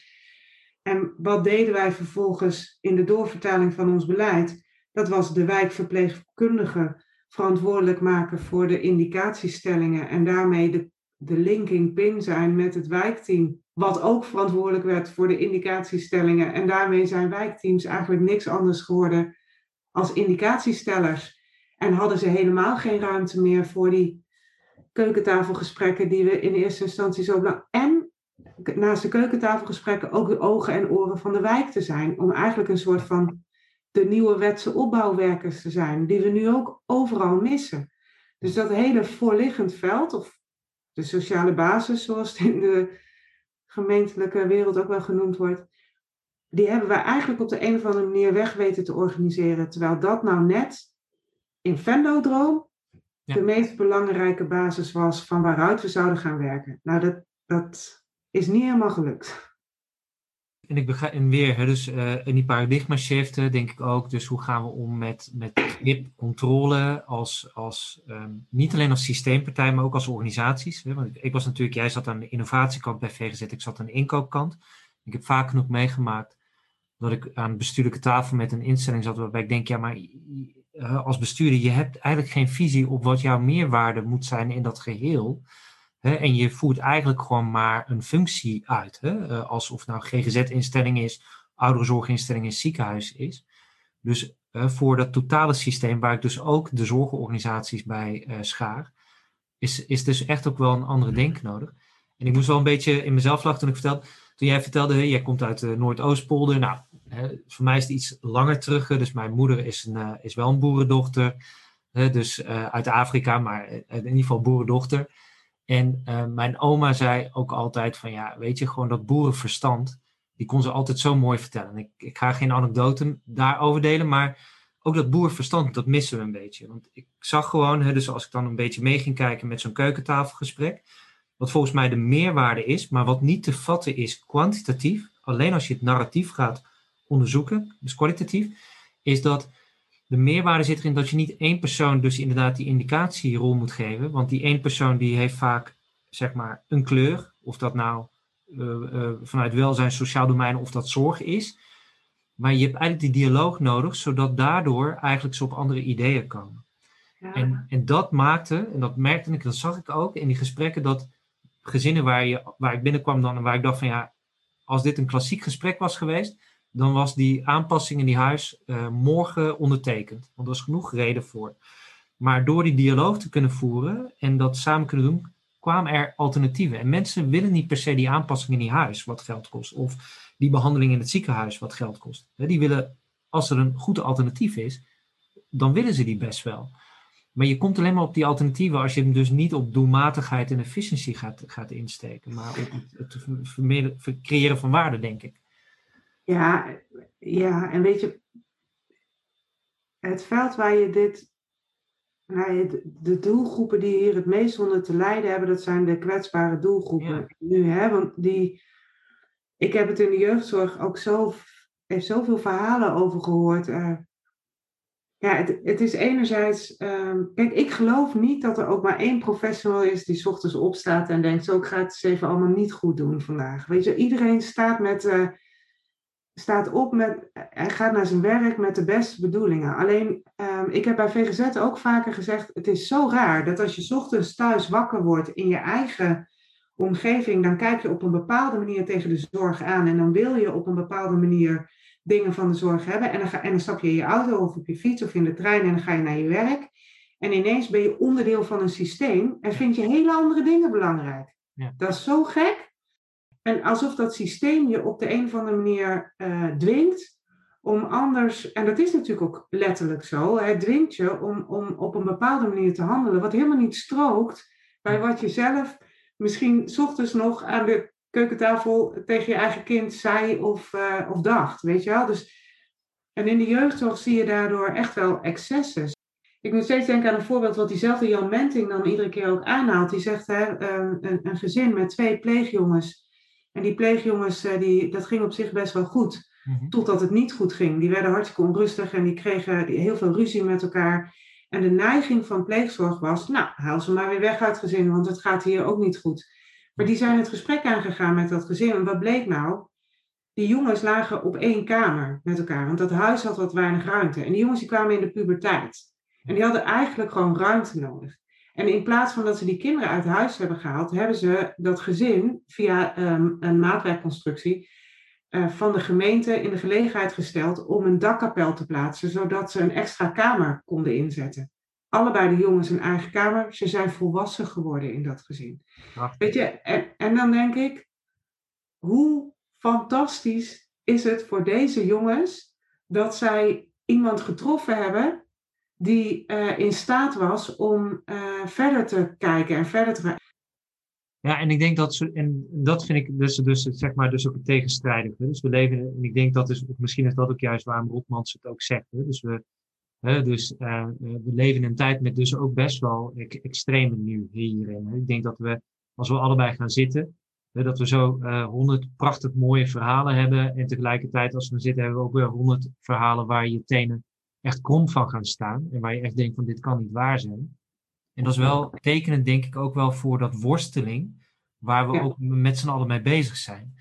En wat deden wij vervolgens in de doorvertaling van ons beleid? Dat was de wijkverpleegkundige verantwoordelijk maken voor de indicatiestellingen en daarmee de, de linking pin zijn met het wijkteam wat ook verantwoordelijk werd voor de indicatiestellingen. En daarmee zijn wijkteams eigenlijk niks anders geworden als indicatiestellers. En hadden ze helemaal geen ruimte meer voor die keukentafelgesprekken die we in eerste instantie zo belangrijk. En naast de keukentafelgesprekken ook de ogen en oren van de wijk te zijn. Om eigenlijk een soort van de nieuwe wetse opbouwwerkers te zijn, die we nu ook overal missen. Dus dat hele voorliggend veld, of de sociale basis, zoals het in de gemeentelijke wereld ook wel genoemd wordt, die hebben wij eigenlijk op de een of andere manier weg weten te organiseren. Terwijl dat nou net in Venlo-droom de meest belangrijke basis was van waaruit we zouden gaan werken. Nou, dat, dat is niet helemaal gelukt. En ik begrijp, en weer, dus uh, in die paradigma shift denk ik ook, dus hoe gaan we om met, met controle als, als um, niet alleen als systeempartij, maar ook als organisaties. Hè? Want ik, ik was natuurlijk, jij zat aan de innovatiekant bij VGZ, ik zat aan de inkoopkant. Ik heb vaak genoeg meegemaakt dat ik aan bestuurlijke tafel met een instelling zat waarbij ik denk, ja, maar uh, als bestuurder, je hebt eigenlijk geen visie op wat jouw meerwaarde moet zijn in dat geheel. Hè, en je voert eigenlijk gewoon maar een functie uit. Hè, uh, alsof nou GGZ-instelling is, ouderenzorginstelling is, ziekenhuis is. Dus uh, voor dat totale systeem, waar ik dus ook de zorgorganisaties bij uh, schaar, is, is dus echt ook wel een andere denk nodig. En ik moest wel een beetje in mezelf lachen toen ik vertelde, toen jij vertelde, jij komt uit de Noordoostpolder. Nou, hè, voor mij is het iets langer terug. Dus mijn moeder is, een, is wel een boerendochter. Hè, dus uit Afrika, maar in ieder geval boerendochter. En uh, mijn oma zei ook altijd van ja, weet je, gewoon dat boerenverstand, die kon ze altijd zo mooi vertellen. Ik, ik ga geen anekdoten daarover delen, maar ook dat boerenverstand, dat missen we een beetje. Want ik zag gewoon, hè, dus als ik dan een beetje mee ging kijken met zo'n keukentafelgesprek, wat volgens mij de meerwaarde is, maar wat niet te vatten is kwantitatief, alleen als je het narratief gaat onderzoeken, dus kwalitatief, is dat de meerwaarde zit erin dat je niet één persoon dus inderdaad die indicatierol moet geven. Want die één persoon die heeft vaak zeg maar een kleur. Of dat nou uh, uh, vanuit welzijn, sociaal domein of dat zorg is. Maar je hebt eigenlijk die dialoog nodig, zodat daardoor eigenlijk ze op andere ideeën komen. Ja. En, en dat maakte, en dat merkte ik, dat zag ik ook in die gesprekken, dat gezinnen waar, je, waar ik binnenkwam dan en waar ik dacht van ja, als dit een klassiek gesprek was geweest, dan was die aanpassing in die huis uh, morgen ondertekend. Want er was genoeg reden voor. Maar door die dialoog te kunnen voeren en dat samen kunnen doen, kwamen er alternatieven. En mensen willen niet per se die aanpassing in die huis, wat geld kost. Of die behandeling in het ziekenhuis, wat geld kost. Die willen, als er een goed alternatief is, dan willen ze die best wel. Maar je komt alleen maar op die alternatieven als je hem dus niet op doelmatigheid en efficiëntie gaat, gaat insteken, maar op het, het creëren van waarde, denk ik. Ja, ja, en weet je, het veld waar je dit nou, de, de doelgroepen die hier het meest onder te lijden hebben, dat zijn de kwetsbare doelgroepen Ja. nu. Hè? Want die, ik heb het in de jeugdzorg ook zo, heeft zoveel verhalen over gehoord. eh. ja, het, het is enerzijds. ehm, kijk, ik geloof niet dat er ook maar één professional is die 's ochtends opstaat en denkt: Zo, ik ga het eens even allemaal niet goed doen vandaag. Weet je, iedereen staat met. eh, staat op met, hij gaat naar zijn werk met de beste bedoelingen. Alleen, ehm, ik heb bij VGZ ook vaker gezegd, het is zo raar dat als je 's ochtends thuis wakker wordt in je eigen omgeving, dan kijk je op een bepaalde manier tegen de zorg aan en dan wil je op een bepaalde manier dingen van de zorg hebben en dan, ga, en dan stap je in je auto of op je fiets of in de trein en dan ga je naar je werk. En ineens ben je onderdeel van een systeem en vind je hele andere dingen belangrijk. Ja. Dat is zo gek. En alsof dat systeem je op de een of andere manier eh, dwingt om anders, en dat is natuurlijk ook letterlijk zo, het dwingt je om, om op een bepaalde manier te handelen, wat helemaal niet strookt bij wat je zelf misschien 's ochtends nog aan de keukentafel tegen je eigen kind zei of, eh, of dacht, weet je wel. Dus, en in de jeugdzorg zie je daardoor echt wel excessen. Ik moet steeds denken aan een voorbeeld wat diezelfde Jan Menting dan iedere keer ook aanhaalt. Die zegt, hè, ehm, een, een gezin met twee pleegjongens. En die pleegjongens, eh, die, dat ging op zich best wel goed. Mhm. Totdat het niet goed ging. Die werden hartstikke onrustig en die kregen heel veel ruzie met elkaar. En de neiging van pleegzorg was, nou, haal ze maar weer weg uit het gezin, want het gaat hier ook niet goed. Maar die zijn het gesprek aangegaan met dat gezin. En wat bleek nou? Die jongens lagen op één kamer met elkaar, want dat huis had wat weinig ruimte. En die jongens die kwamen in de puberteit. En die hadden eigenlijk gewoon ruimte nodig. En in plaats van dat ze die kinderen uit huis hebben gehaald, hebben ze dat gezin via ehm, een maatwerkconstructie eh, van de gemeente in de gelegenheid gesteld om een dakkapel te plaatsen, zodat ze een extra kamer konden inzetten. Allebei de jongens een eigen kamer. Ze zijn volwassen geworden in dat gezin. Weet je, en, en dan denk ik, hoe fantastisch is het voor deze jongens dat zij iemand getroffen hebben die eh, in staat was om eh, verder te kijken en verder te Ja, en ik denk dat ze, en dat vind ik dus, dus zeg maar, dus ook het tegenstrijdige. Dus we leven, en ik denk dat is, misschien is dat ook juist waarom Rotmans het ook zegt. Hè? Dus we, hè, dus, eh, we leven in een tijd met dus ook best wel extreme nu hierin. Ik denk dat we, als we allebei gaan zitten, hè, dat we zo honderd prachtig mooie verhalen hebben. En tegelijkertijd, als we gaan zitten, hebben we ook weer honderd verhalen waar je tenen echt krom van gaan staan. En waar je echt denkt van dit kan niet waar zijn. En dat is wel tekenend, denk ik, ook wel voor dat worsteling, waar we Ja. ook met z'n allen mee bezig zijn.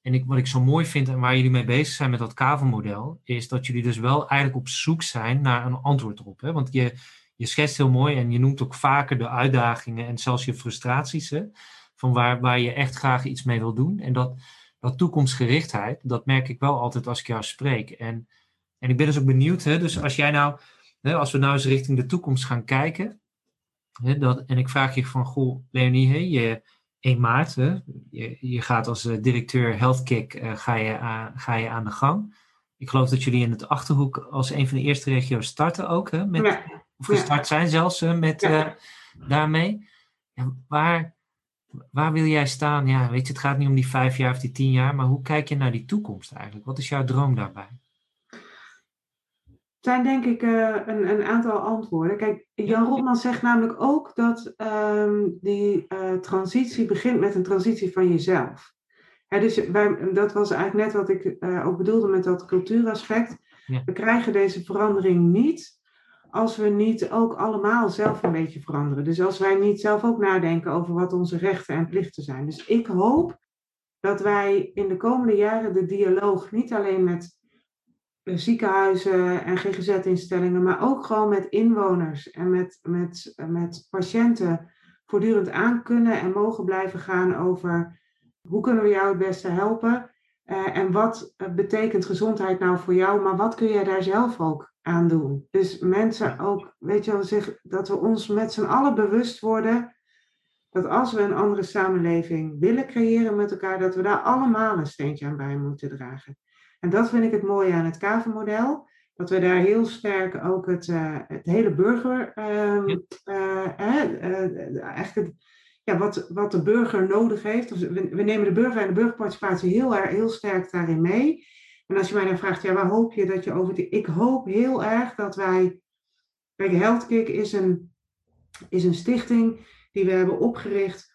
En ik, wat ik zo mooi vind en waar jullie mee bezig zijn met dat kavelmodel, is dat jullie dus wel eigenlijk op zoek zijn naar een antwoord erop. Hè? Want je, je schetst heel mooi en je noemt ook vaker de uitdagingen en zelfs je frustraties, hè? van waar, waar je echt graag iets mee wil doen. En dat, dat toekomstgerichtheid, dat merk ik wel altijd als ik jou spreek. En, en ik ben dus ook benieuwd, hè? dus als jij nou, hè, als we nou eens richting de toekomst gaan kijken, Hè, dat, en ik vraag je van, goh, Leonie, hè, je, 1 maart, hè, je, je gaat als eh, directeur HealthKick eh, ga, je, aan- ga je aan de gang. Ik geloof dat jullie in het Achterhoek als een van de eerste regio's starten ook, hè, met, Ja, of gestart zijn zelfs met, Ja. eh, daarmee. Ja, waar, waar wil jij staan? Ja, weet je, het gaat niet om die vijf jaar of die tien jaar, maar hoe kijk je naar die toekomst eigenlijk? Wat is jouw droom daarbij? Zijn denk ik eh, een, een aantal antwoorden. Kijk, Jan Rotman zegt namelijk ook dat ehm, die eh, transitie begint met een transitie van jezelf. Hè, dus wij, dat was eigenlijk net wat ik eh, ook bedoelde met dat cultuuraspect. Ja. We krijgen deze verandering niet als we niet ook allemaal zelf een beetje veranderen. Dus als wij niet zelf ook nadenken over wat onze rechten en plichten zijn. Dus ik hoop dat wij in de komende jaren de dialoog niet alleen met ziekenhuizen en GGZ-instellingen, maar ook gewoon met inwoners en met, met, met patiënten voortdurend aan kunnen en mogen blijven gaan over hoe kunnen we jou het beste helpen eh, en wat eh, betekent gezondheid nou voor jou, maar wat kun jij daar zelf ook aan doen. Dus mensen ook, weet je wel, zich, dat we ons met z'n allen bewust worden dat als we een andere samenleving willen creëren met elkaar, dat we daar allemaal een steentje aan bij moeten dragen. En dat vind ik het mooie aan het kavenmodel. Dat we daar heel sterk ook het, eh, het hele burger, eh, eigenlijk het, ja, wat, wat de burger nodig heeft. Dus we, we nemen de burger en de burgerparticipatie heel, erg, heel sterk daarin mee. En als je mij dan vraagt, ja, waar hoop je dat je over... Die, ik hoop heel erg dat wij... Kijk, HealthKick is een is een stichting die we hebben opgericht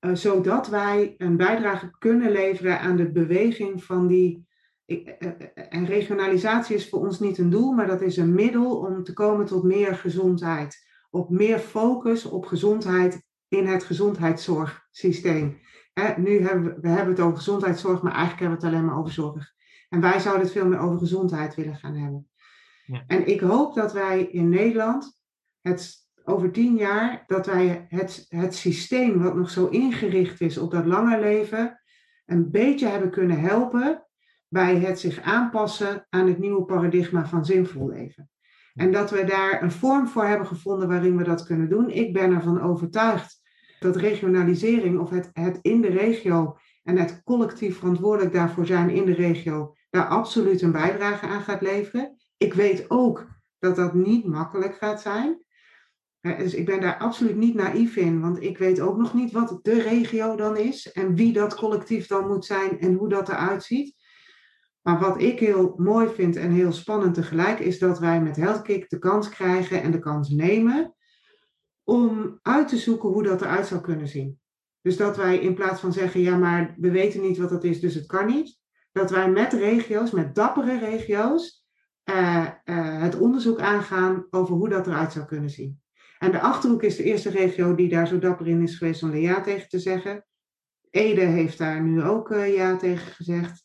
uh, zodat wij een bijdrage kunnen leveren aan de beweging van die. En regionalisatie is voor ons niet een doel, maar dat is een middel om te komen tot meer gezondheid. Op meer focus op gezondheid in het gezondheidszorgsysteem. nu hebben we, we hebben het over gezondheidszorg, maar eigenlijk hebben we het alleen maar over zorg. En wij zouden het veel meer over gezondheid willen gaan hebben. Ja. En ik hoop dat wij in Nederland het over tien jaar, dat wij het, het systeem wat nog zo ingericht is op dat lange leven, een beetje hebben kunnen helpen bij het zich aanpassen aan het nieuwe paradigma van zinvol leven. En dat we daar een vorm voor hebben gevonden waarin we dat kunnen doen. Ik ben ervan overtuigd dat regionalisering of het, het in de regio en het collectief verantwoordelijk daarvoor zijn in de regio, daar absoluut een bijdrage aan gaat leveren. Ik weet ook dat dat niet makkelijk gaat zijn. Dus ik ben daar absoluut niet naïef in, want ik weet ook nog niet wat de regio dan is en wie dat collectief dan moet zijn en hoe dat eruit ziet. Maar wat ik heel mooi vind en heel spannend tegelijk, is dat wij met HealthKick de kans krijgen en de kans nemen om uit te zoeken hoe dat eruit zou kunnen zien. Dus dat wij in plaats van zeggen, ja, maar we weten niet wat dat is, dus het kan niet, dat wij met regio's, met dappere regio's, uh, uh, het onderzoek aangaan over hoe dat eruit zou kunnen zien. En de Achterhoek is de eerste regio die daar zo dapper in is geweest om er ja tegen te zeggen. Ede heeft daar nu ook uh, ja tegen gezegd.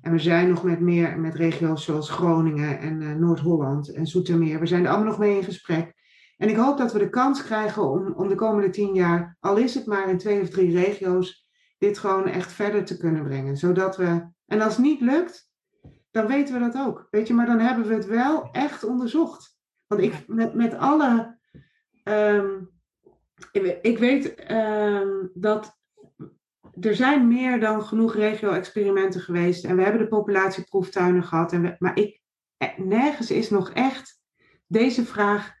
En we zijn nog met meer met regio's zoals Groningen en uh, Noord-Holland en Zoetermeer. We zijn er allemaal nog mee in gesprek. En ik hoop dat we de kans krijgen om, om de komende tien jaar, al is het maar in twee of drie regio's, dit gewoon echt verder te kunnen brengen. Zodat we, en als het niet lukt, dan weten we dat ook. Weet je, maar dan hebben we het wel echt onderzocht. Want ik, met, met alle Um, ik, weet um, dat er zijn meer dan genoeg regio-experimenten geweest. En we hebben de populatieproeftuinen gehad. En maar ik, eh, nergens is nog echt deze vraag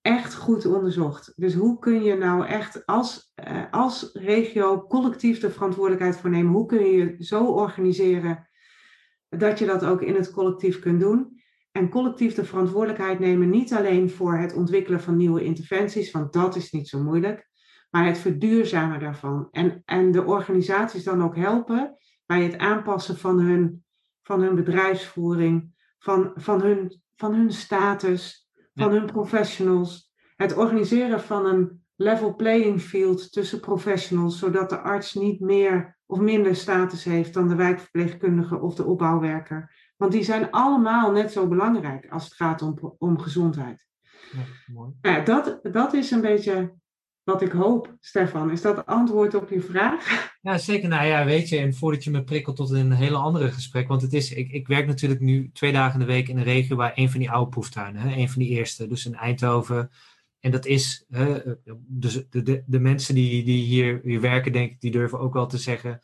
echt goed onderzocht. Dus hoe kun je nou echt als, uh, als regio collectief de verantwoordelijkheid voor nemen? Hoe kun je je zo organiseren dat je dat ook in het collectief kunt doen? en collectief de verantwoordelijkheid nemen, niet alleen voor het ontwikkelen van nieuwe interventies, want dat is niet zo moeilijk, maar het verduurzamen daarvan. En, en de organisaties dan ook helpen bij het aanpassen van hun, van hun bedrijfsvoering, van, van, hun, van hun status, van hun professionals. Het organiseren van een level playing field tussen professionals, zodat de arts niet meer of minder status heeft dan de wijkverpleegkundige of de opbouwwerker. Want die zijn allemaal net zo belangrijk als het gaat om, om gezondheid. Ja, mooi. Nou, dat, dat is een beetje wat ik hoop, Stefan. Is dat antwoord op je vraag? Ja, zeker. Nou ja, weet je, en voordat je me prikkelt tot een hele andere gesprek, want het is, ik, ik werk natuurlijk nu twee dagen in de week in een regio waar een van die oude proeftuinen, hè, een van die eerste, dus in Eindhoven. En dat is, hè, dus de, de, de mensen die, die hier, hier werken, denk ik, die durven ook wel te zeggen,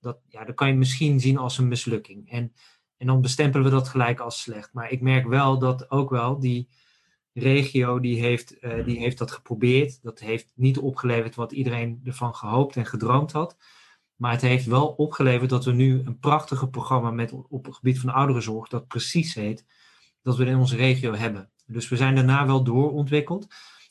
dat, ja, dat kan je misschien zien als een mislukking. En en dan bestempelen we dat gelijk als slecht. Maar ik merk wel dat ook wel die regio die heeft, uh, die heeft dat geprobeerd. Dat heeft niet opgeleverd wat iedereen ervan gehoopt en gedroomd had. Maar het heeft wel opgeleverd dat we nu een prachtige programma met, op het gebied van ouderenzorg, dat precies heet, dat we in onze regio hebben. Dus we zijn daarna wel doorontwikkeld.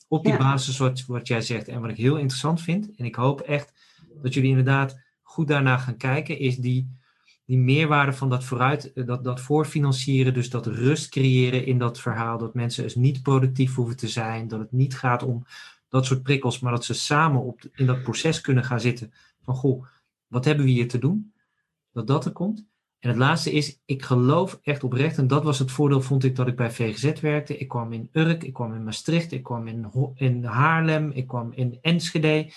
Op die basis wat, wat jij zegt. En wat ik heel interessant vind, en ik hoop echt dat jullie inderdaad goed daarna gaan kijken, is die die meerwaarde van dat vooruit, eh, dat, dat voorfinancieren, dus dat rust creëren in dat verhaal, dat mensen dus niet productief hoeven te zijn, dat het niet gaat om dat soort prikkels, maar dat ze samen op, in dat proces kunnen gaan zitten van, goh, wat hebben we hier te doen? Dat dat er komt. En het laatste is, ik geloof echt oprecht, en dat was het voordeel, vond ik, dat ik bij VGZ werkte. Ik kwam in Urk, ik kwam in Maastricht, ik kwam in, in Haarlem, ik kwam in Enschede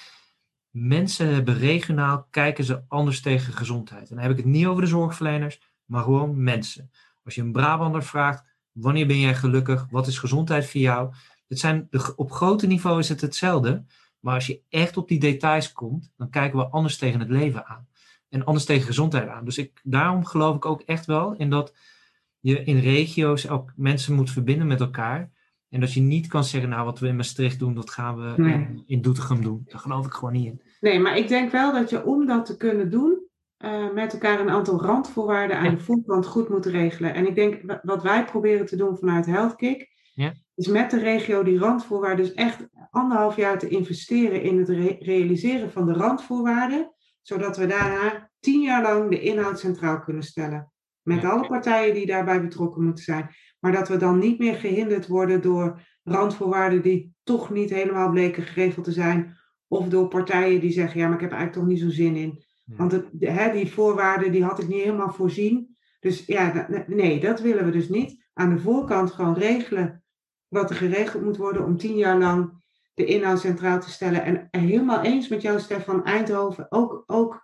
mensen hebben regionaal, kijken ze anders tegen gezondheid. En dan heb ik het niet over de zorgverleners, maar gewoon mensen. Als je een Brabander vraagt, wanneer ben jij gelukkig? Wat is gezondheid voor jou? Het zijn op grote niveau is het hetzelfde. Maar als je echt op die details komt, dan kijken we anders tegen het leven aan. En anders tegen gezondheid aan. Dus ik, daarom geloof ik ook echt wel in dat je in regio's ook mensen moet verbinden met elkaar. En dat je niet kan zeggen, nou wat we in Maastricht doen, dat gaan we in, in Doetinchem doen. Daar geloof ik gewoon niet in. Nee, maar ik denk wel dat je om dat te kunnen doen, uh, met elkaar een aantal randvoorwaarden aan de voorkant goed moet regelen. En ik denk wat wij proberen te doen vanuit HealthKick, Ja. Dus met de regio die randvoorwaarden, dus echt anderhalf jaar te investeren in het realiseren van de randvoorwaarden, zodat we daarna tien jaar lang de inhoud centraal kunnen stellen. Met alle partijen die daarbij betrokken moeten zijn. Maar dat we dan niet meer gehinderd worden door randvoorwaarden die toch niet helemaal bleken geregeld te zijn. Of door partijen die zeggen, ja, maar ik heb eigenlijk toch niet zo zin in. Want het, hè, die voorwaarden die had ik niet helemaal voorzien. Dus ja, nee, dat willen we dus niet. Aan de voorkant gewoon regelen wat er geregeld moet worden om tien jaar lang de inhoud centraal te stellen. En helemaal eens met jou, Stefan Eindhoven, ook, ook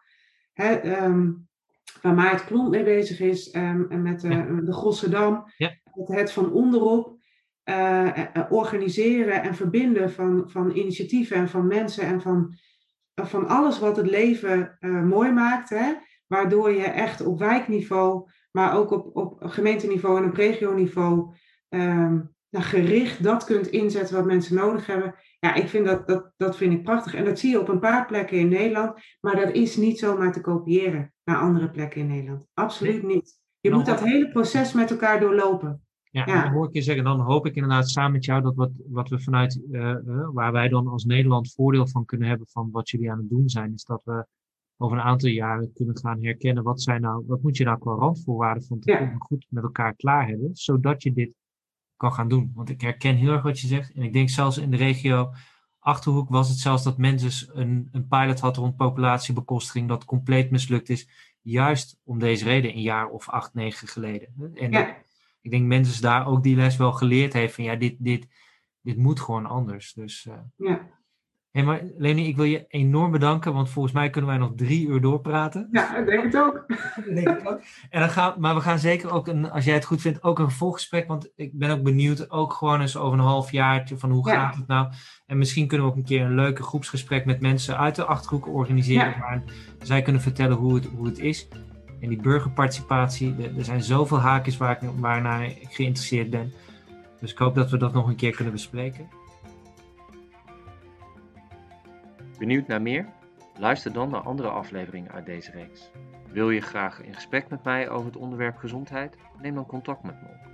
hè, um, waar Maart Klomp mee bezig is, um, en met uh, de Gossendam, ja. Het van onderop. Uh, organiseren en verbinden van, van initiatieven en van mensen en van, van alles wat het leven uh, mooi maakt. Hè? Waardoor je echt op wijkniveau, maar ook op, op gemeenteniveau en op regioniveau um, nou, gericht dat kunt inzetten wat mensen nodig hebben. Ja, ik vind dat, dat, dat vind ik prachtig. En dat zie je op een paar plekken in Nederland. Maar dat is niet zomaar te kopiëren naar andere plekken in Nederland. Absoluut niet. Je moet dat hele proces met elkaar doorlopen. Ja, ja. dan hoor ik je zeggen, dan hoop ik inderdaad samen met jou dat wat, wat we vanuit, uh, uh, waar wij dan als Nederland voordeel van kunnen hebben van wat jullie aan het doen zijn, is dat we over een aantal jaren kunnen gaan herkennen wat zijn nou, wat moet je nou qua randvoorwaarden van tevoren ja. goed met elkaar klaar hebben, zodat je dit kan gaan doen. Want ik herken heel erg wat je zegt. En ik denk zelfs in de regio Achterhoek was het zelfs dat mensen een, een pilot had rond populatiebekostiging dat compleet mislukt is. Juist om deze reden, een jaar of acht, negen geleden. En Ja. Ik denk mensen daar ook die les wel geleerd heeft van ja, dit, dit, dit moet gewoon anders. Dus, eh Ja. hey, maar Leni, ik wil je enorm bedanken, want volgens mij kunnen wij nog drie uur doorpraten. ja, ik denk het ook. denk ik ook. En dan gaan, maar we gaan zeker ook, een, als jij het goed vindt, ook een vervolggesprek. Want ik ben ook benieuwd, ook gewoon eens over een half jaartje, van hoe Ja. gaat het nou? En misschien kunnen we ook een keer een leuke groepsgesprek met mensen uit de Achterhoek organiseren. Ja. Waar zij kunnen vertellen hoe het, hoe het is. En die burgerparticipatie, er, zijn zoveel haakjes waar ik, waarnaar ik geïnteresseerd ben. Dus ik hoop dat we dat nog een keer kunnen bespreken. Benieuwd naar meer? Luister dan naar andere afleveringen uit deze reeks. Wil je graag in gesprek met mij over het onderwerp gezondheid? Neem dan contact met me op.